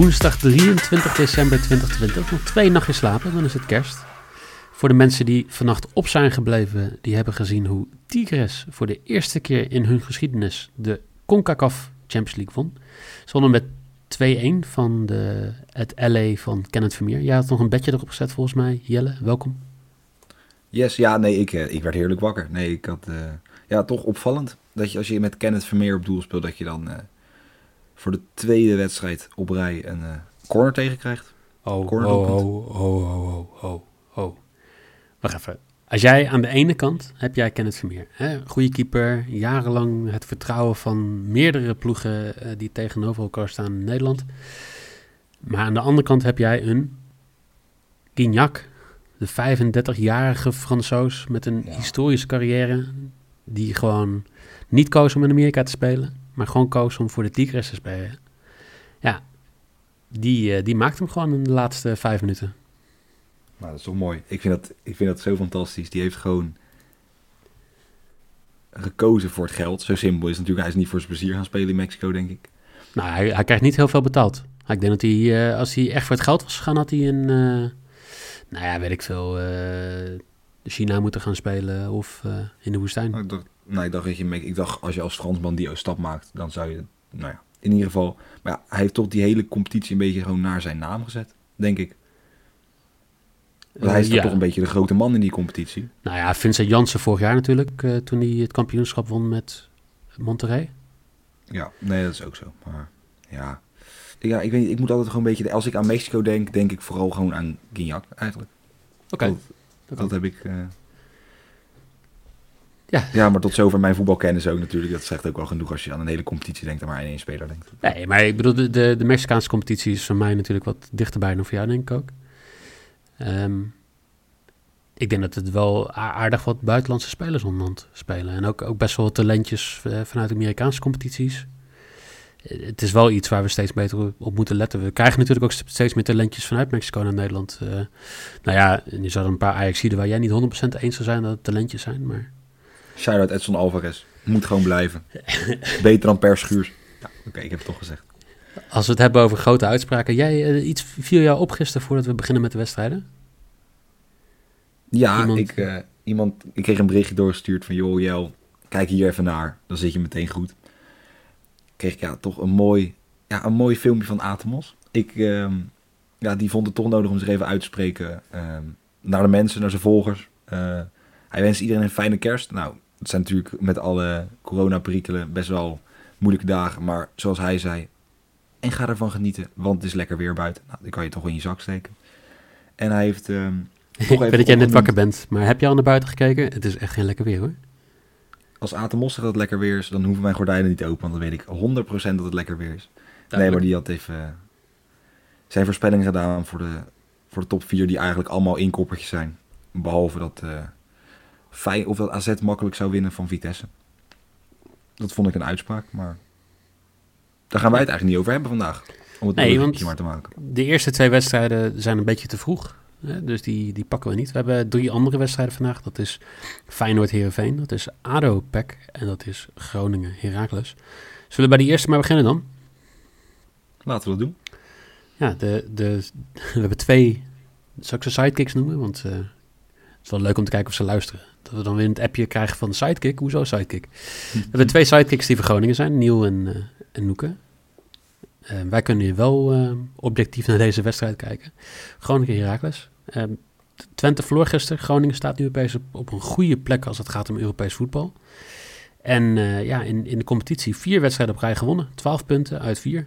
Woensdag 23 december 2020. Nog twee nachtjes slapen, dan is het kerst. Voor de mensen die vannacht op zijn gebleven, die hebben gezien hoe Tigres voor de eerste keer in hun geschiedenis de CONCACAF Champions League won. Ze wonnen met 2-1 van de, het LA van Kenneth Vermeer. Jij had nog een bedje erop gezet volgens mij. Jelle, welkom. Yes, ja, nee, ik, eh, ik werd heerlijk wakker. Nee, ik had, uh, ja, toch opvallend dat je als je met Kenneth Vermeer op doel speelt, dat je dan uh, voor de tweede wedstrijd op rij een corner tegenkrijgt. Oh, corner oh, oh, oh, oh, oh, oh. Wacht even. Als jij aan de ene kant heb jij Kenneth Vermeer, hè? goede keeper, jarenlang het vertrouwen van meerdere ploegen uh, die tegenover elkaar staan in Nederland. Maar aan de andere kant heb jij een Guignac, de 35-jarige Fransoos met een ja. historische carrière, die gewoon niet koos om in Amerika te spelen, maar gewoon koos om voor de Tigres te spelen. Ja, die, uh, die maakt hem gewoon in de laatste vijf minuten. Nou, dat is toch mooi. Ik vind dat, ik vind dat zo fantastisch. Die heeft gewoon gekozen voor het geld. Zo simpel is het natuurlijk. Hij is niet voor zijn plezier gaan spelen in Mexico, denk ik. Nou, hij, hij krijgt niet heel veel betaald. Ik denk dat hij, uh, als hij echt voor het geld was gegaan, had hij een, uh, nou ja, weet ik veel, uh, China moeten gaan spelen of in de woestijn. Nou, ik dacht, nou, ik dacht, dat je, ik dacht, als je als Fransman die stap maakt, dan zou je, nou ja, in ieder geval. Maar ja, hij heeft toch die hele competitie een beetje gewoon naar zijn naam gezet, denk ik. Want hij is ja. toch een beetje de grote man in die competitie. Nou ja, Vincent Jansen vorig jaar natuurlijk, uh, toen hij het kampioenschap won met Monterrey. Ja, nee, dat is ook zo. Maar ja, ja ik, weet ik moet altijd gewoon een beetje... Als ik aan Mexico denk, denk ik vooral gewoon aan Guignac eigenlijk. Oké. Okay. Dat, dat, heb ik... Uh... Ja. ja, maar tot zover mijn voetbalkennis ook natuurlijk. Dat zegt ook wel genoeg als je aan een hele competitie denkt en maar aan één speler denkt. Nee, maar ik bedoel, de, de, de Mexicaanse competitie is voor mij natuurlijk wat dichterbij dan voor jou, denk ik ook. Um, ik denk dat het wel aardig wat buitenlandse spelers onderhand spelen. En ook, ook best wel talentjes uh, vanuit Amerikaanse competities. Het is wel iets waar we steeds beter op moeten letten. We krijgen natuurlijk ook steeds meer talentjes vanuit Mexico naar Nederland. Uh, nou ja, je zou er een paar Ajaxiden waar jij niet 100% eens zou zijn dat het talentjes zijn. Maar... Shout-out Edson Alvarez. Moet gewoon blijven. Beter dan Per Schuurs. Ja, Oké, okay, ik heb het toch gezegd. Als we het hebben over grote uitspraken. Jij, iets viel jou op gisteren voordat we beginnen met de wedstrijden? Ja, iemand... Ik, uh, iemand, ik kreeg een berichtje doorgestuurd van... joh, Jel, kijk hier even naar. Dan zit je meteen goed. Kreeg ik ja, toch een mooi, ja, een mooi filmpje van Atemos. Ik, uh, ja, die vond het toch nodig om zich even uit te spreken... Uh, naar de mensen, naar zijn volgers. Uh, hij wenst iedereen een fijne kerst. Nou, het zijn natuurlijk met alle coronaperikelen best wel moeilijke dagen. Maar zoals hij zei, en ga ervan genieten, want het is lekker weer buiten. Nou, die kan je toch in je zak steken. En hij heeft... Um, ik weet dat jij net wakker bent, maar heb je al naar buiten gekeken? Het is echt geen lekker weer hoor. Als Atemos zegt dat het lekker weer is, dan hoeven mijn gordijnen niet open, want dan weet ik 100% dat het lekker weer is. Nee, maar die had even uh, zijn voorspellingen gedaan voor de, voor de top 4, die eigenlijk allemaal inkoppertjes zijn. Behalve dat, uh, of dat AZ makkelijk zou winnen van Vitesse. Dat vond ik een uitspraak, maar daar gaan wij het eigenlijk niet over hebben vandaag. Om het nee, want maar te maken. de eerste twee wedstrijden zijn een beetje te vroeg. Dus die, die pakken we niet. We hebben drie andere wedstrijden vandaag. Dat is Feyenoord-Herenveen, dat is ADO-PEC en dat is Groningen-Heracles. Zullen we bij die eerste maar beginnen dan? Laten we dat doen. Ja, de, de, we hebben twee, zal ik ze sidekicks noemen? Want uh, het is wel leuk om te kijken of ze luisteren. Dat we dan weer het appje krijgen van sidekick. Hoezo sidekick? we hebben twee sidekicks die voor Groningen zijn. Nieuw en, uh, en Noeke. Uh, wij kunnen hier wel objectief naar deze wedstrijd kijken. Groningen Heracles. Uh, Twente verloor gisteren. Groningen staat nu opeens op, op een goede plek als het gaat om Europees voetbal. En ja, in, in de competitie vier wedstrijden op rij gewonnen. Twaalf punten uit vier.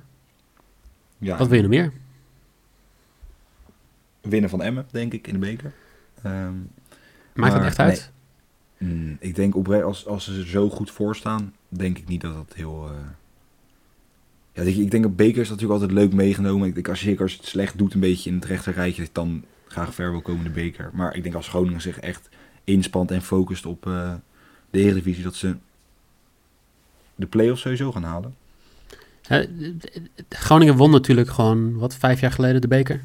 Ja. Wat wil je nog meer? Winnen van Emmen, denk ik, in de beker. Um, Maakt het echt uit? Mm, ik denk oprecht, als, als ze er zo goed voor staan, denk ik niet dat dat heel... eh, Ja, ik, ik denk dat Beker is natuurlijk altijd leuk meegenomen. Ik denk als je, zeker als je het slecht doet een beetje in het rechterrijtje, dan graag ver wil komen de Beker. Maar ik denk als Groningen zich echt inspant en focust op eh, de Eredivisie, dat ze de play-offs sowieso gaan halen. Groningen won natuurlijk gewoon, wat, vijf jaar geleden de beker.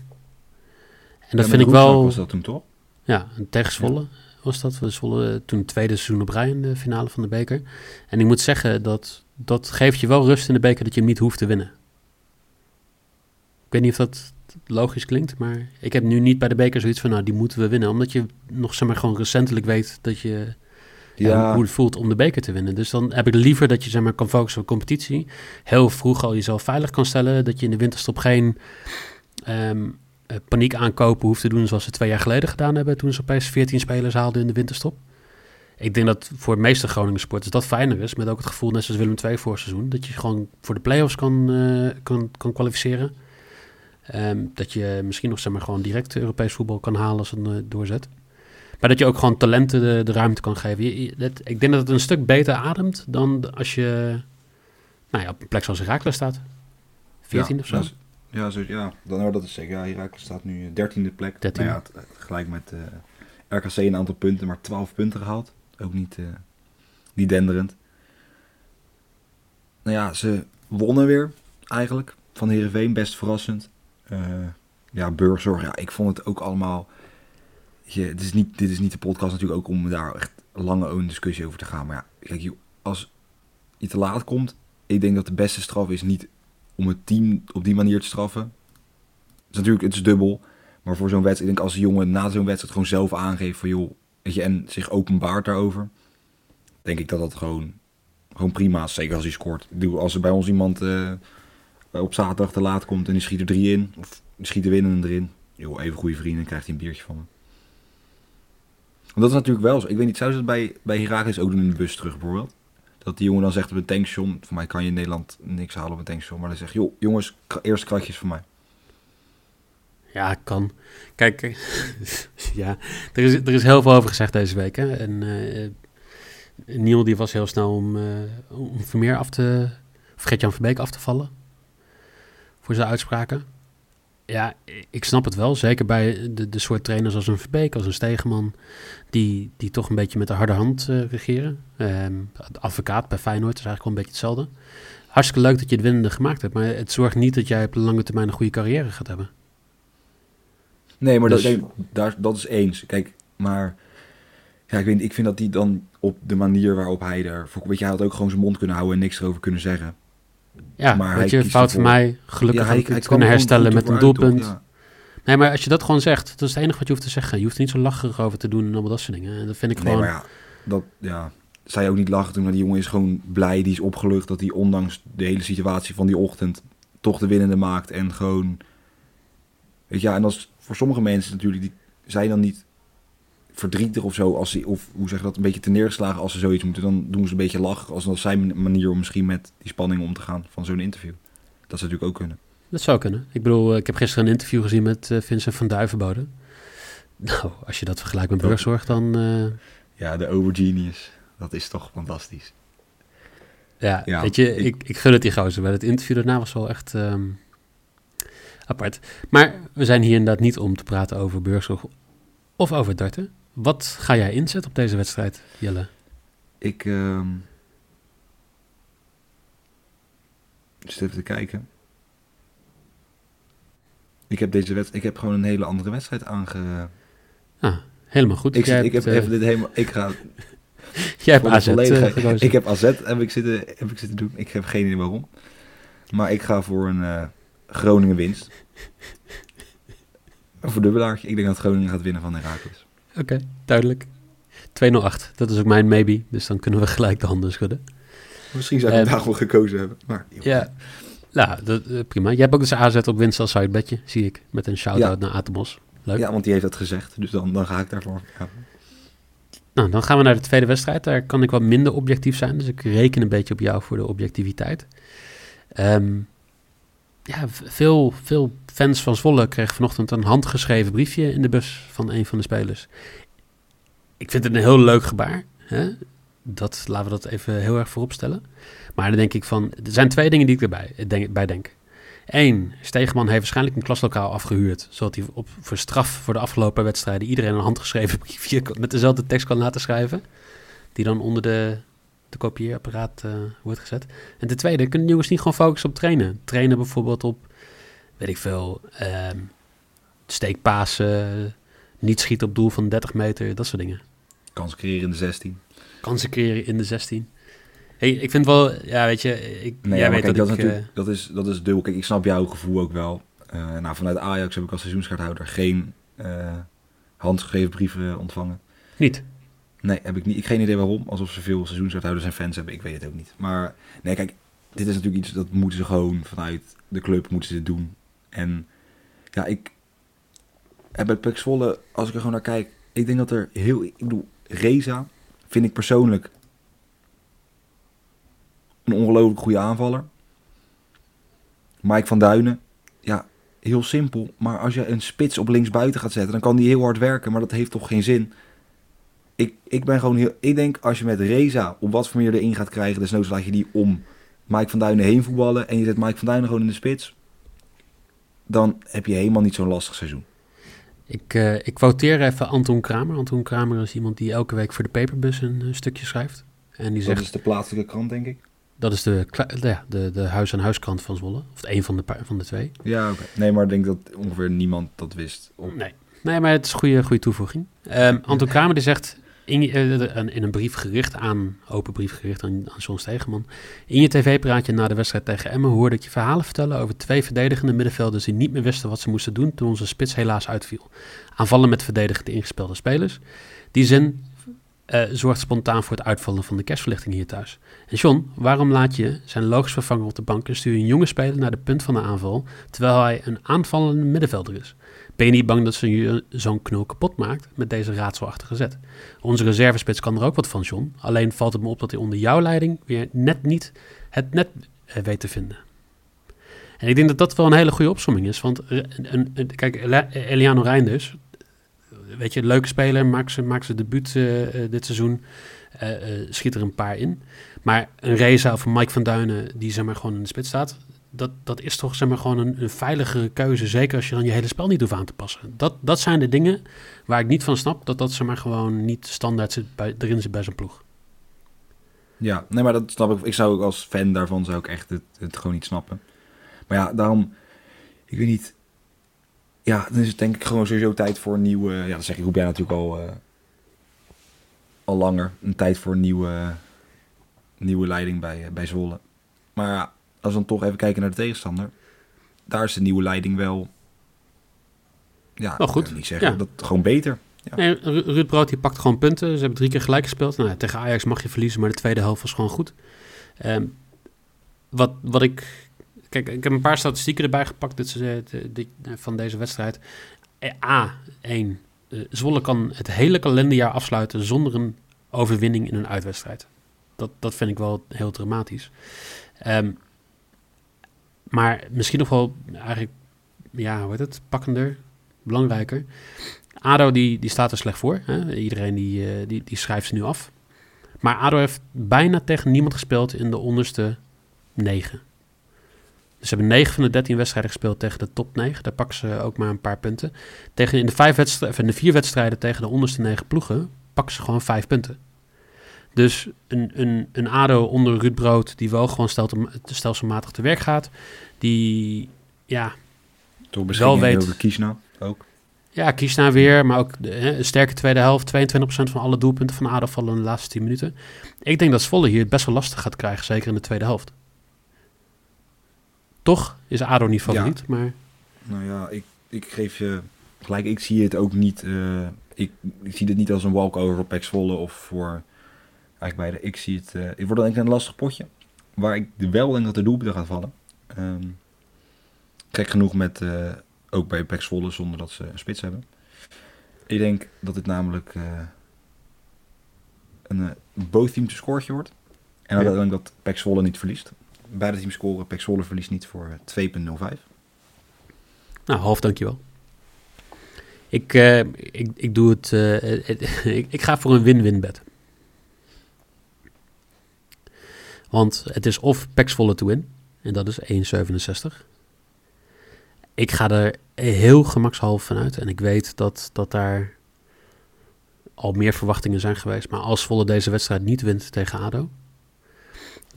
En dat Ja, vind ik wel... was dat toen toch? Ja, en tegen Zwolle was dat. We Zwolle eh, toen tweede seizoen op rij in de finale van de beker. En ik moet zeggen, dat, dat geeft je wel rust in de beker dat je hem niet hoeft te winnen. Ik weet niet of dat logisch klinkt, maar ik heb nu niet bij de beker zoiets van, nou, die moeten we winnen. Omdat je nog, zeg maar, gewoon recentelijk weet dat je, ja, hoe het voelt om de beker te winnen. Dus dan heb ik liever dat je, zeg maar, kan focussen op competitie. Heel vroeg al jezelf veilig kan stellen. Dat je in de winterstop geen ehm, eh, paniek aankopen hoeft te doen zoals ze twee jaar geleden gedaan hebben toen ze opeens 14 spelers haalden in de winterstop. Ik denk dat voor de meeste Groningen sporters dat fijner is, met ook het gevoel, net zoals Willem II voor seizoen, dat je gewoon voor de play-offs kan, eh, kan, kan kwalificeren. Ehm, dat je misschien nog zeg maar, gewoon direct Europees voetbal kan halen als het eh, doorzet. Maar dat je ook gewoon talenten de, de ruimte kan geven. Je, je- dat- ik denk dat het een stuk beter ademt dan als je nou ja, op een plek zoals Herakles staat. 14 ja, of zo. dat is- Ja, zo, ja, dan hoor dat is zeker. Ja, Herakles staat nu 13e plek. 13e. Nou ja, het- gelijk met eh, RKC een aantal punten, maar 12 punten gehaald. Ook niet, eh, niet denderend. Nou ja, ze wonnen weer eigenlijk van Heerenveen, best verrassend. Eh, ja, burgzorg, ja, ik vond het ook allemaal... Je, het is niet, dit is niet de podcast natuurlijk ook om daar echt lange een discussie over te gaan. Maar ja, kijk, als je te laat komt, ik denk dat de beste straf is niet om het team op die manier te straffen. Het is natuurlijk, het is dubbel. Maar voor zo'n wedstrijd, ik denk als een jongen na zo'n wedstrijd gewoon zelf aangeeft van joh, weet je, en zich openbaart daarover. Denk ik dat dat gewoon, gewoon prima is. Zeker als hij scoort. Ik als er bij ons iemand eh, op zaterdag te laat komt en die schiet er drie in. Of die schiet de winnende erin. Joh, even goede vrienden, krijgt hij een biertje van me. Want dat is natuurlijk wel zo. Ik weet niet, zou ze dat bij, bij Herakles ook doen in de bus terug bijvoorbeeld? Dat die jongen dan zegt op een tankstation, voor mij kan je in Nederland niks halen op een tankstation. Maar dan zegt, joh, jongens, eerst kratjes voor mij. Ja, kan. Kijk, eh, ja, er is, er is heel veel over gezegd deze week. Hè? En eh Niel die was heel snel om, eh om Vermeer af te... Of Gert-Jan Verbeek af te vallen. Voor zijn uitspraken. Ja, ik snap het wel. Zeker bij de, de soort trainers als een Verbeek, als een Stegeman. Die, die toch een beetje met de harde hand eh, regeren. Ehm, de advocaat bij Feyenoord is eigenlijk wel een beetje hetzelfde. Hartstikke leuk dat je het winnende gemaakt hebt. Maar het zorgt niet dat jij op de lange termijn een goede carrière gaat hebben. Nee, maar Dus- dat, nee, daar, dat is eens. Kijk, maar ja, ik, weet, ik vind dat die dan op de manier waarop hij er... voor- Weet je, hij had ook gewoon zijn mond kunnen houden en niks erover kunnen zeggen. Ja, Maar weet je, fout van ervoor. mij. Gelukkig ja, hij kunnen er herstellen met een doelpunt. Ja. Nee, maar als je dat gewoon zegt, dat is het enige wat je hoeft te zeggen. Je hoeft er niet zo lacherig over te doen en allemaal dat soort dingen. En dat vind ik Nee, gewoon... maar ja, dat, ja, zij ook niet lachen toen, maar die jongen is gewoon blij, die is opgelucht dat hij ondanks de hele situatie van die ochtend toch de winnende maakt en gewoon, weet je, ja, en als voor sommige mensen natuurlijk, die zijn dan niet verdrietig of zo, als ze, of hoe zeg je dat, een beetje te neergeslagen als ze zoiets moeten, dan doen ze een beetje lachen, als dat zijn manier om misschien met die spanning om te gaan van zo'n interview. Dat zou natuurlijk ook kunnen. Dat zou kunnen. Ik bedoel, eh, ik heb gisteren een interview gezien met eh, Vincent van Duivenbode. Nou, als je dat vergelijkt met burgzorg, dan... eh, Ja, de overgenius, dat is toch fantastisch. ja, Ja, weet je, ik- ik, ik gun het die gozer. Maar het interview daarna was wel echt ehm, apart. Maar we zijn hier inderdaad niet om te praten over burgzorg of over darten. Wat ga jij inzetten op deze wedstrijd, Jelle? Ik, ehm zit even te kijken. Ik heb deze wedstrijd, ik heb gewoon een hele andere wedstrijd aange... Ah, helemaal goed. Ik, zit, ik heb eh, even dit helemaal, ik ga jij hebt voor AZ eh. Ik heb AZ heb ik, zitten, heb ik zitten doen. Ik heb geen idee waarom. Maar ik ga voor een eh, Groningen winst. Een verdubbelaartje. Ik denk dat Groningen gaat winnen van Heracles. Oké, duidelijk. 208, dat is ook mijn maybe. Dus dan kunnen we gelijk de handen schudden. Misschien zou ik Eh, vandaag wel gekozen hebben. Maar. Ja, nou, dat, eh, prima. Jij hebt ook dus AZ op winst als sidebedje, zie ik. Met een shout-out naar Atemos. Leuk. ja, want die heeft dat gezegd. Dus dan, dan ga ik daarvoor. Ja. Nou, dan gaan we naar de tweede wedstrijd. Daar kan ik wat minder objectief zijn. Dus ik reken een beetje op jou voor de objectiviteit. Ehm, ja, veel, veel fans van Zwolle kregen vanochtend een handgeschreven briefje in de bus van een van de spelers. ik vind het een heel leuk gebaar. Hè? Dat, laten we dat even heel erg voorop stellen. Maar dan denk ik van, er zijn twee dingen die ik erbij denk, bij denk. Eén, Stegeman heeft waarschijnlijk een klaslokaal afgehuurd, zodat hij op, voor straf voor de afgelopen wedstrijden iedereen een handgeschreven briefje met dezelfde tekst kan laten schrijven, die dan onder de, de kopieerapparaat uh, wordt gezet. En ten tweede, kunnen jongens niet gewoon focussen op trainen? Trainen bijvoorbeeld op, weet ik veel, um, steekpasen, niet schieten op doel van 30 meter, dat soort dingen. Kansen creëren in de 16. Kansen creëren in de 16. Hey, ik vind wel, ja, weet je, ik, nee, jij weet kijk, dat, dat, ik... dat, is, dat is dubbel. Kijk, ik snap jouw gevoel ook wel. Uh, nou, vanuit Ajax heb ik als seizoenskaarthouder geen uh, handgeschreven brieven ontvangen. Niet? Nee, heb ik niet. Ik geen idee waarom. Alsof ze veel seizoenskaarthouders en fans hebben. Ik weet het ook niet. Maar nee, kijk, dit is natuurlijk iets dat moeten ze gewoon vanuit de club moeten ze doen. En ja, ik heb bij als ik er gewoon naar kijk, ik denk dat er heel, ik bedoel, Reza vind ik persoonlijk een ongelooflijk goede aanvaller. Mike van Duinen, ja, heel simpel. Maar als je een spits op linksbuiten gaat zetten, dan kan die heel hard werken. Maar dat heeft toch geen zin. Ik, ik ben gewoon heel. Ik denk als je met Reza op wat voor manier erin gaat krijgen, desnoods laat je die om Mike van Duinen heen voetballen. En je zet Mike van Duinen gewoon in de spits. Dan heb je helemaal niet zo'n lastig seizoen. Ik, uh, ik quoteer even Anton Kramer. Anton Kramer is iemand die elke week voor de Paperbus een, een stukje schrijft. En die zegt, dat is de plaatselijke krant, denk ik. Dat is de, ja, de, de huis-aan-huiskrant van Zwolle. Of een van de, van de twee. Ja, oké. Okay. Nee, maar ik denk dat ongeveer niemand dat wist. Op... Nee. nee, maar het is een goede, goede toevoeging. Um, Anton Kramer die zegt in, uh, in, een brief gericht aan, open brief gericht aan, aan John Stegeman. In je tv-praatje na de wedstrijd tegen Emmen hoorde ik je verhalen vertellen over twee verdedigende middenvelders die niet meer wisten wat ze moesten doen toen onze spits helaas uitviel. Aanvallen met verdedigend ingespelde spelers. Die zin uh, zorgt spontaan voor het uitvallen van de kerstverlichting hier thuis. En John, waarom laat je zijn logisch vervanger op de bank en stuur je een jonge speler naar de punt van de aanval, terwijl hij een aanvallende middenvelder is? Ben je niet bang dat ze zo'n knul kapot maakt met deze raadselachtige zet? Onze reservespits kan er ook wat van, John. Alleen valt het me op dat hij onder jouw leiding weer net niet het net uh, weet te vinden. En ik denk dat dat wel een hele goede opsomming is. Want een, kijk, Eliano Reinders, weet je, leuke speler, maakt ze, maakt ze debuut uh, dit seizoen, uh, schiet er een paar in. Maar een Reza of een Mike van Duinen die zeg maar gewoon in de spits staat, dat, dat is toch zeg maar gewoon een, een veiligere keuze. Zeker als je dan je hele spel niet hoeft aan te passen. Dat, dat zijn de dingen waar ik niet van snap dat dat zeg maar gewoon niet standaard zit bij, erin zit bij zijn ploeg. Ja, nee, maar dat snap ik. Ik zou ook als fan daarvan zou ik echt het, gewoon niet snappen. Maar ja, daarom, ik weet niet, ja, dan is het denk ik gewoon sowieso tijd voor een nieuwe. Ja, dat zeg ik, roep jij natuurlijk al, uh, al langer. Een tijd voor een nieuwe, nieuwe leiding bij, uh, bij Zwolle. Maar ja, als we dan toch even kijken naar de tegenstander. Daar is de nieuwe leiding wel. Ja, wel goed. Ik niet zeggen. Ja. Dat gewoon beter. Ja. Nee, Ruud Brood die pakt gewoon punten. Ze hebben drie keer gelijk gespeeld. Nou, tegen Ajax mag je verliezen, maar de tweede helft was gewoon goed. Um, wat, wat ik Kijk, ik heb een paar statistieken erbij gepakt dit, dit, dit, van deze wedstrijd. A1. Zwolle kan het hele kalenderjaar afsluiten zonder een overwinning in een uitwedstrijd. Dat, dat vind ik wel heel dramatisch. Um, maar misschien nog wel eigenlijk, ja, hoe heet het, pakkender, belangrijker. ADO die, die staat er slecht voor. Hè? Iedereen die, uh, die, die schrijft ze nu af. Maar ADO heeft bijna tegen niemand gespeeld in de onderste negen. Dus ze hebben 9 van de 13 wedstrijden gespeeld tegen de top 9. Daar pakken ze ook maar een paar punten. Tegen in de, vijf wedstrijden, de vier wedstrijden tegen de onderste 9 ploegen pakken ze gewoon 5 punten. Dus een, een, een ADO onder Ruud Brood, die wel gewoon stelselmatig te werk gaat. Die, ja, Door wel weet... Kiesna ook. Ja, Kiesna weer, maar ook hè, een sterke tweede helft. 22% van alle doelpunten van ADO vallen in de laatste 10 minuten. Ik denk dat Zwolle hier best wel lastig gaat krijgen, zeker in de tweede helft. Toch is ADO niet favoriet, ja. maar... Nou ja, ik, ik geef je gelijk. Ik zie het ook niet... Uh, ik, ik, zie dit niet als een walkover op Pek Zwolle of voor... Eigenlijk beide. Ik zie het... Uh, het wordt denk ik een lastig potje. Waar ik wel denk dat de doelpunten gaat vallen. Um, gek genoeg met... Uh, ook bij Pek Zwolle zonder dat ze een spits hebben. Ik denk dat dit namelijk... een both team te scoortje wordt. En dan ja. denk ik dat Pek Zwolle niet verliest. Beide teams scoren. Pek Zwolle verliest niet voor 2,05. Nou, half dankjewel. Ik, eh, ik, ik doe het. eh, ik ga voor een win-win bet. Want het is of Pax Volle to win. En dat is 1,67. Ik ga er heel gemakshalve vanuit. En ik weet dat, dat daar al meer verwachtingen zijn geweest. Maar als Volle deze wedstrijd niet wint tegen ADO...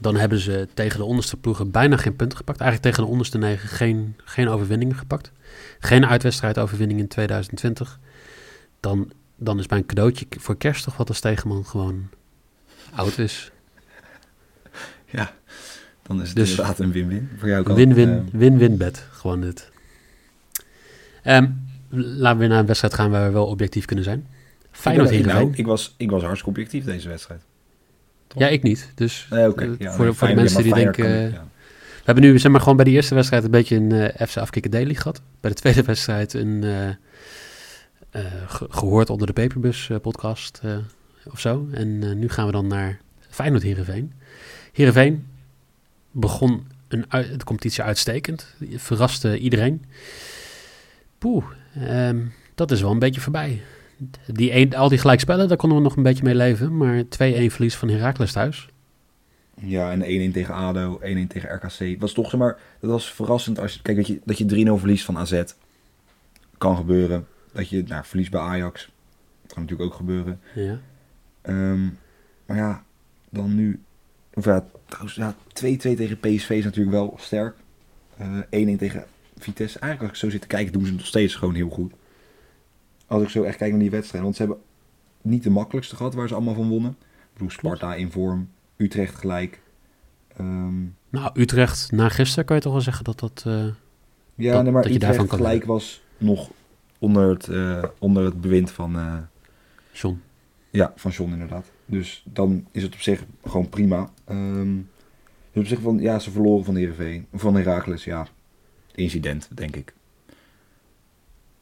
dan hebben ze tegen de onderste ploegen bijna geen punten gepakt. Eigenlijk tegen de onderste negen geen, geen overwinningen gepakt. Geen uitwedstrijdoverwinning in 2020. Dan, dan is mijn cadeautje voor kerst toch wat als tegenman gewoon oud is. Ja, dan is het Dus- inderdaad een win-win. Voor jou ook. Win-win, win-win bed. Gewoon dit. Ehm, laten we weer naar een wedstrijd gaan waar we wel objectief kunnen zijn. Feyenoord ik, nou, ik, was, ik was hartstikke objectief deze wedstrijd. Ja, ik niet. Dus Nee, oké. ja, voor, nee, voor de mensen die denken... Kan We hebben nu zeg maar gewoon bij de eerste wedstrijd een beetje een eh FC Afkikken Daily gehad. Bij de tweede wedstrijd een eh, eh, ge- gehoord onder de Paperbus podcast of zo. En nu gaan we dan naar Feyenoord Heerenveen. Heerenveen begon een, de competitie uitstekend. Verraste iedereen. Poeh, ehm, dat is wel een beetje voorbij. Die een, al die gelijkspellen, daar konden we nog een beetje mee leven. Maar 2-1 verlies van Heracles thuis. ja. en 1-1 tegen ADO, 1-1 tegen RKC. Was toch, zeg maar, dat was verrassend. Als je, kijk, dat je, dat je 3-0 verliest van AZ. Kan gebeuren. Dat je nou, verliest bij Ajax. Kan natuurlijk ook gebeuren. Ja. Ehm, maar ja, dan nu... Of ja, trouwens, ja, 2-2 tegen PSV is natuurlijk wel sterk. Eh 1-1 tegen Vitesse. Eigenlijk als ik zo zit te kijken, doen ze het nog steeds gewoon heel goed. Als ik zo echt kijk naar die wedstrijd. Want ze hebben niet de makkelijkste gehad waar ze allemaal van wonnen. Ik bedoel, Sparta in vorm. Utrecht gelijk. Ehm, Nou, Utrecht na gisteren kan je toch wel zeggen dat dat... eh, ja, Dat- nee, maar dat Utrecht gelijk was nog onder het, eh, onder het bewind van... eh, John. Ja, van John inderdaad. Dus dan is het op zich gewoon prima. Ehm, dus op zich van, ja, ze verloren van Heerenveen. Van Heracles, ja. Incident, denk ik.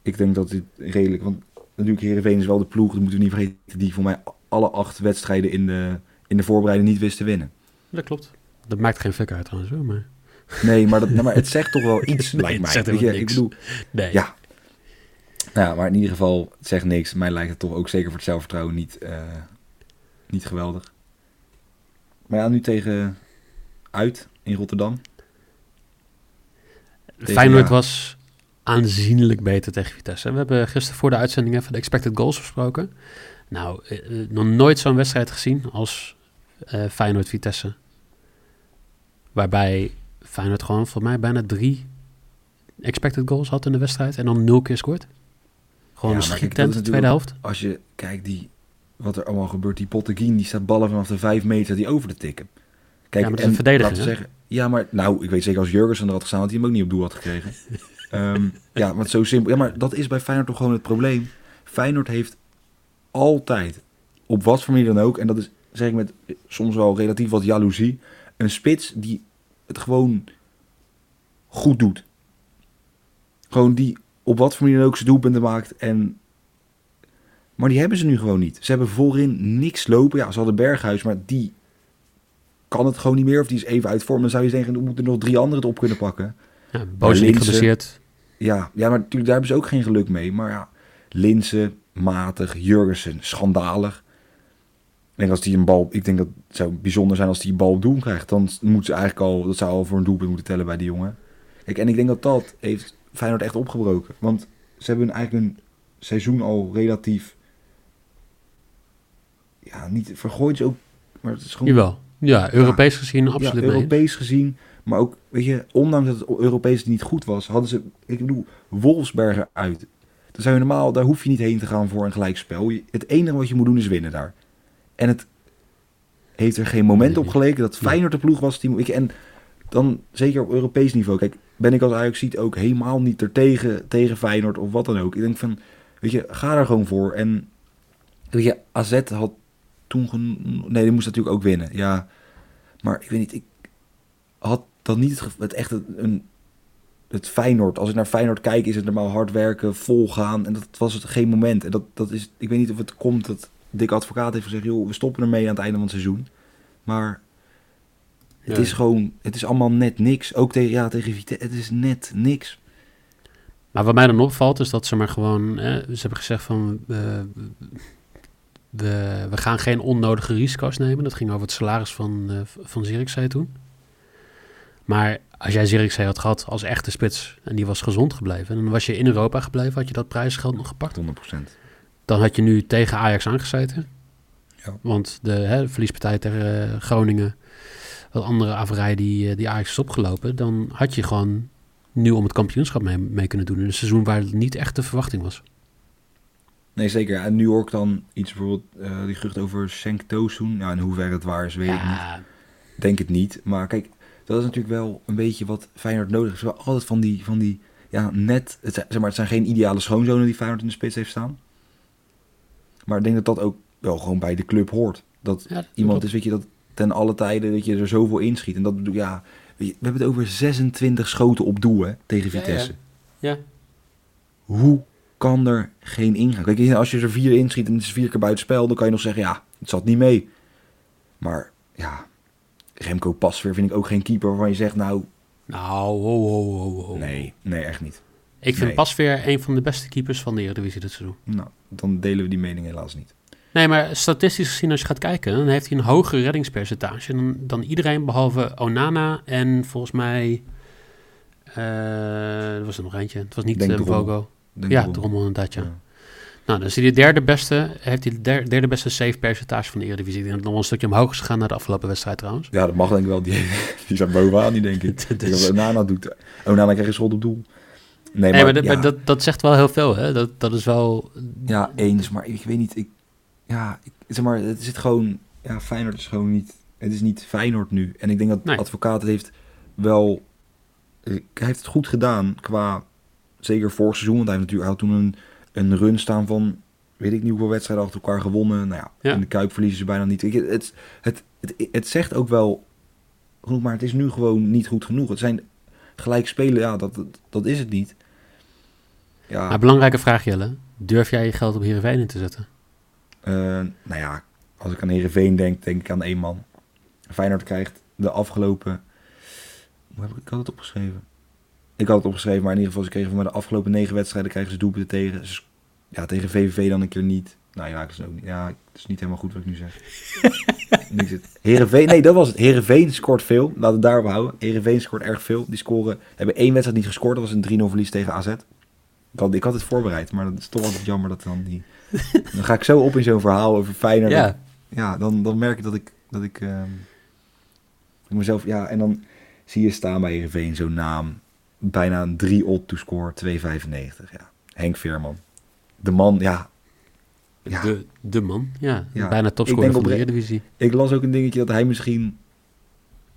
Ik denk dat dit redelijk... Want natuurlijk, Heerenveen is wel de ploeg, dat moeten we niet vergeten... die voor mij alle acht wedstrijden in de, in de voorbereiding niet wist te winnen. Dat klopt. Dat maakt geen fuck uit trouwens hoor, maar... Nee, maar, dat, nou, maar het zegt toch wel iets, Nee, lijkt het mij. zegt Weet je, helemaal ik niks. bedoel, Nee. ja. Nou ja, maar in ieder geval, het zegt niks. Mij lijkt het toch ook zeker voor het zelfvertrouwen niet, eh, niet geweldig. Maar ja, nu tegen uit in Rotterdam. Tegen- Feyenoord ja. was aanzienlijk beter tegen Vitesse. We hebben gisteren voor de uitzending even de expected goals besproken. Nou, eh, eh, nog nooit zo'n wedstrijd gezien als eh Feyenoord-Vitesse. Waarbij Feyenoord gewoon voor mij bijna drie expected goals had in de wedstrijd. En dan nul keer scoort. Gewoon Ja, een tweede natuurlijk helft. Als je kijkt die, wat er allemaal gebeurt, die Potteguin, die staat ballen vanaf de vijf meter die over te tikken. Kijk, Ja, maar dat verdediger, laten zeggen, ja, maar nou, ik weet zeker als Jurgensen er had gestaan, had hij hem ook niet op doel had gekregen. Ehm, ja, maar zo simpel. Ja, maar dat is bij Feyenoord toch gewoon het probleem. Feyenoord heeft altijd, op wat voor manier dan ook, en dat is zeg ik met soms wel relatief wat jaloezie, een spits die het gewoon goed doet. Gewoon die op wat voor manier dan ook zijn doelpunten maakt en maar die hebben ze nu gewoon niet. Ze hebben voorin niks lopen. Ja, ze hadden Berghuis, maar die kan het gewoon niet meer. Of die is even uit vorm. Dan zou je denken, er moeten nog drie anderen het op kunnen pakken. Ja, Boos niet geblesseerd. Ja, ja, maar natuurlijk, daar hebben ze ook geen geluk mee. Maar ja, Linse, matig, Jurgensen, schandalig. Ik denk, als die een bal, ik denk dat het zou bijzonder zijn als die een bal op doel krijgt. Dan moet ze eigenlijk al, dat zou al voor een doelpunt moeten tellen bij die jongen. Kijk, en ik denk dat dat heeft Feyenoord echt opgebroken. Want ze hebben eigenlijk een seizoen al relatief, ja, niet vergooid is ook, maar het is gewoon Jawel. Ja, Europees gezien absoluut ja. Europees gezien. Maar ook, weet je, ondanks dat het Europees niet goed was, hadden ze, ik bedoel, Wolfsberger uit. Dan zou je normaal, daar hoef je niet heen te gaan voor een gelijkspel. Het enige wat je moet doen is winnen daar. En het heeft er geen moment op geleken dat Feyenoord de ploeg was. Die, je, en dan zeker op Europees niveau. Kijk, ben ik als Ajax ziet ook helemaal niet er tegen, tegen Feyenoord of wat dan ook. Ik denk van, weet je, ga er gewoon voor. En weet je, AZ had toen Nee, die moest natuurlijk ook winnen. Ja, maar ik weet niet, ik had dan niet het, het echt een, het Feyenoord. Als ik naar Feyenoord kijk, is het normaal hard werken, vol gaan. En dat was het geen moment. En dat, dat is, ik weet niet of het komt dat Dick Advocaat heeft gezegd, joh, we stoppen ermee aan het einde van het seizoen. Maar het Ja. is gewoon, het is allemaal net niks. Ook tegen, ja, tegen Vitesse, het is net niks. Maar wat mij dan opvalt is dat ze maar gewoon... Ze hebben gezegd van... eh, we, we gaan geen onnodige risico's nemen. Dat ging over het salaris van, eh van Zirkzee toen. Maar als jij Zirkzee had gehad als echte spits... en die was gezond gebleven... en dan was je in Europa gebleven... had je dat prijsgeld nog gepakt. 100%. Dan had je nu tegen Ajax aangezeten. Ja. Want de hè, verliespartij tegen eh, Groningen... wat andere averij die, eh, die Ajax is opgelopen... dan had je gewoon nu om het kampioenschap mee, mee kunnen doen... in een seizoen waar het niet echt de verwachting was. Nee, zeker. En nu hoor ik dan iets bijvoorbeeld, eh, die gerucht over Senk Tosun. Nou, in hoeverre het waar is, weet ik niet. Denk het niet. Maar kijk, dat is natuurlijk wel een beetje wat Feyenoord nodig is. Wel altijd van die, van die ja, net... Het zijn, zeg maar, het zijn geen ideale schoonzonen die Feyenoord in de spits heeft staan. Maar ik denk dat dat ook wel gewoon bij de club hoort. Dat ja, dat iemand is, weet je, dat ten alle tijden dat je er zoveel inschiet. En dat bedoel ja, weet je, we hebben het over 26 schoten op doel hè, tegen Ja, ja. Vitesse. Ja. Hoe kan er geen ingaan? Kijk, als je er vier inschiet en het is vier keer buitenspel, dan kan je nog zeggen, ja, het zat niet mee. Maar ja, Remco Pasveer vind ik ook geen keeper waarvan je zegt, nou, Nou, ho, ho, ho, ho. nee, nee, echt niet. Ik vind Nee. Pasveer een van de beste keepers van de Eredivisie dit seizoen. Nou, dan delen we die mening helaas niet. Nee, maar statistisch gezien als je gaat kijken... dan heeft hij een hoger reddingspercentage dan, dan iedereen... behalve Onana en volgens mij... eh, er was er nog eentje. Het was niet Denk uh, Drommel. Vogo. Denk Ja. Drommel inderdaad, ja. Ja. Nou, dan is hij de derde beste... heeft hij de der- derde beste save percentage van de Eredivisie. Ik denk dat het nog een stukje omhoog is gegaan... na de afgelopen wedstrijd trouwens. Ja, dat mag denk ik wel. Die, die staat bovenaan, die denk ik. Dus- Dus... Onana doet... Onana krijgt een schot op doel. Nee, Nee, maar, dat, ja, maar dat, dat zegt wel heel veel, hè? Dat, dat is wel... ja, eens. Maar ik weet niet... Ik, ja, ik, zeg maar, het zit gewoon... Ja, Feyenoord is gewoon niet... Het is niet Feyenoord nu. En ik denk dat Nee. advocaat het heeft wel... eh, Hij heeft het goed gedaan qua... Zeker vorig seizoen. Want hij heeft natuurlijk had toen een, een run staan van... Weet ik niet hoeveel wedstrijden achter elkaar gewonnen. Nou ja, Ja. in de Kuip verliezen ze bijna niet. Ik, het, het, het, het zegt ook wel genoeg, maar het is nu gewoon niet goed genoeg. Het zijn gelijk spelen, ja, dat, dat, is het niet. Ja, Maar belangrijke vraag, Jelle. Durf jij je geld op Heerenveen in te zetten? eh, nou ja, als ik aan Heerenveen denk, denk ik aan één man. Feyenoord krijgt de afgelopen... Hoe heb ik, ik had het opgeschreven? Ik had het opgeschreven, maar in ieder geval, ze kregen van de afgelopen negen wedstrijden krijgen ze doelpunten tegen. Dus, ja, tegen VVV dan een keer niet. Nou ja, ik is ook niet. Ja, het is niet helemaal goed wat ik nu zeg. Heerenveen, nee, dat was het. Heerenveen scoort veel. Laten we het daarop houden. Heerenveen scoort erg veel. Die scoren, hebben één wedstrijd niet gescoord. Dat was een 3-0 verlies tegen AZ. Ik had, ik had het voorbereid, maar dat is toch altijd jammer dat dan die... Dan ga ik zo op in zo'n verhaal over Feyenoord. Ja. Ja, dan, dan merk ik dat ik, dat ik, ehm, ik mezelf... Ja, en dan zie je staan bij Heerenveen zo'n naam. Bijna een 3 odd to score, 2,95. Ja, Henk Veerman. De man, ja, Ja. De, de man, ja. Ja. Bijna topscorer van de Eredivisie. Ik las ook een dingetje dat hij misschien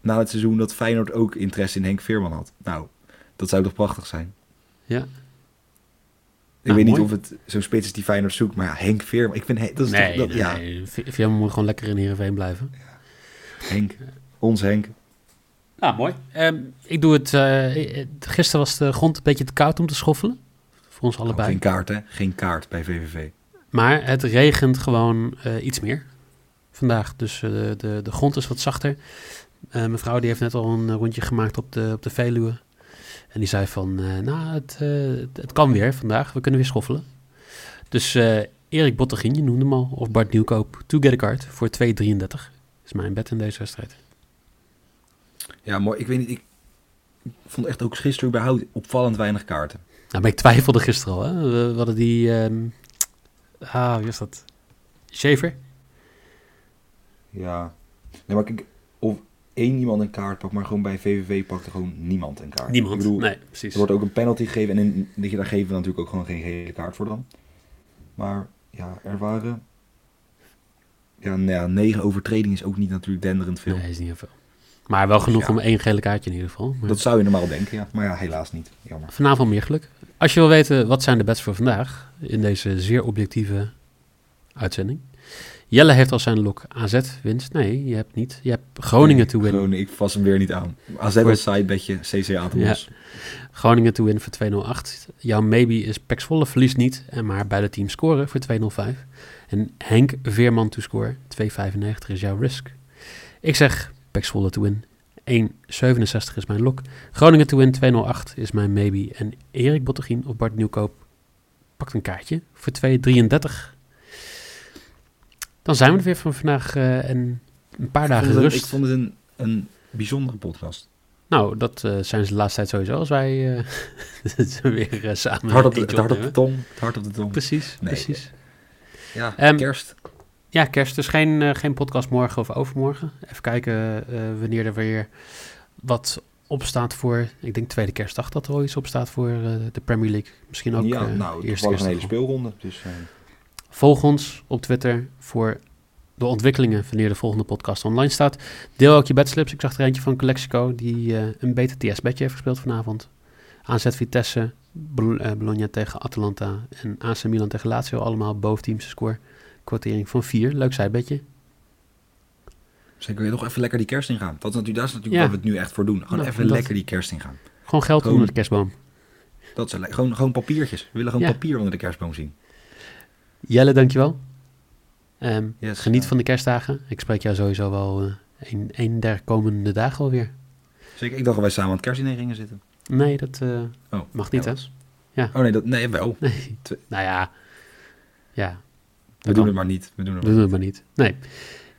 na het seizoen dat Feyenoord ook interesse in Henk Veerman had. Nou, dat zou toch prachtig zijn. Ja. Ik Nou, weet niet of het zo'n spits is die Feyenoord zoekt, maar ja, Henk Veerman. Ik vind dat is Nee, toch, dat, ja, nee. Veerman moet gewoon lekker in Heerenveen blijven. Henk, ons Henk. Nou, mooi. Ehm, ik doe het... eh, eh, gisteren was de grond een beetje te koud om te schoffelen. Voor ons allebei. Oh, geen kaart, hè? Geen kaart bij VVV. Maar het regent gewoon eh, iets meer vandaag. Dus eh, de, de, de grond is wat zachter. Eh mevrouw die heeft net al een rondje gemaakt op de, op de Veluwe. En die zei van, eh, nou, het, eh, het, het kan weer vandaag. We kunnen weer schoffelen. Dus eh, Erik Bottegien, je noemde hem al, of Bart Nieuwkoop, to get a card voor 2,33. is mijn bed in deze wedstrijd. Ja, mooi. Ik weet niet, ik vond echt ook gisteren überhaupt opvallend weinig kaarten. Nou, maar ik twijfelde gisteren al. Hè. We, we hadden die, ehm, ah, wie is dat? Shaver? Ja. Nee, maar kijk, of één iemand een kaart pakt, maar gewoon bij VVV pakt er gewoon niemand een kaart. Niemand. Ik bedoel, nee, precies. Er wordt ook een penalty gegeven en in, dat je daar geven we natuurlijk ook gewoon geen gele kaart voor dan. Maar ja, er waren... Ja, nou ja, negen overtredingen is ook niet natuurlijk denderend veel. Nee, is niet heel veel. Maar wel genoeg Ja. om één gele kaartje in ieder geval. Maar Dat zou je normaal denken, ja. Maar ja, helaas niet. Jammer. Vanavond meer geluk. Als je wil weten wat zijn de bets voor vandaag in deze zeer objectieve uitzending. Jelle heeft al zijn lok AZ winst. Nee, je hebt niet. Je hebt Groningen to win. Groningen, ik vast hem weer niet aan. AZ Voor- als sidebedje, CC Atemos. Groningen to win voor 208. Jouw maybe is Pax Volle verliest niet. En maar beide teams scoren voor 205. En Henk Veerman to score 295 is jouw risk. Ik zeg Pax Volle to win 1,67 is mijn lok. Groningen to win 208 is mijn maybe. En Erik Bottegien of Bart Nieuwkoop pakt een kaartje voor 2,33. Dan zijn we er weer van vandaag uh, en een paar Ik dagen rust. ik vond het een, een bijzondere podcast. Nou, dat eh, zijn ze de laatste tijd sowieso als wij eh, weer eh, samen Het hart op de, het op de tong. Het op de tong. Precies, Nee. precies. Ja, Ehm, kerst. Ja, kerst. Dus geen, eh, geen podcast morgen of overmorgen. Even kijken eh, wanneer er weer wat opstaat voor... Ik denk tweede kerstdag dat er wel iets opstaat voor eh, de Premier League. Misschien ook ja, nou, toevallig een hele speelronde. Dus, Volg ons op Twitter voor de ontwikkelingen wanneer de volgende podcast online staat. Deel ook je bedslips. Ik zag er eentje van Calexico die een BTTS-bedje heeft gespeeld vanavond. AZ Vitesse, Bol- Bologna tegen Atalanta en AC Milan tegen Lazio. Allemaal boventeamse score. Quotering van 4. Leuk zijbedje. Zeker weer nog even lekker die kerst ingaan. Dat is natuurlijk, dat is natuurlijk Ja. waar we het nu echt voor doen. Gewoon Nou, even dat- lekker die kerst ingaan. Gewoon geld Gewoon- onder de kerstboom. Dat is gewoon, gewoon papiertjes. We willen gewoon Ja. papier onder de kerstboom zien. Jelle, dankjewel. Ehm, Yes, geniet eh. van de kerstdagen. Ik spreek jou sowieso wel eh, een, een der komende dagen alweer. Zeker, ik dacht dat wij samen aan het kerstdiner gingen zitten. Nee, dat eh, Oh, mag niet, hè? Ja. Oh nee, dat, nee, wel. Nee. Nou ja. Ja, We kan. doen het maar niet. We doen het we doen het maar niet. Nee.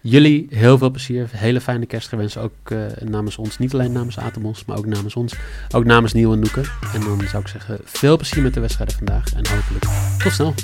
Jullie heel veel plezier. Hele fijne kerstgewensen. Ook eh, namens ons. Niet alleen namens Atemos, maar ook namens ons. Ook namens Nieuw en Noeken. En dan zou ik zeggen, veel plezier met de wedstrijden vandaag. En hopelijk tot snel.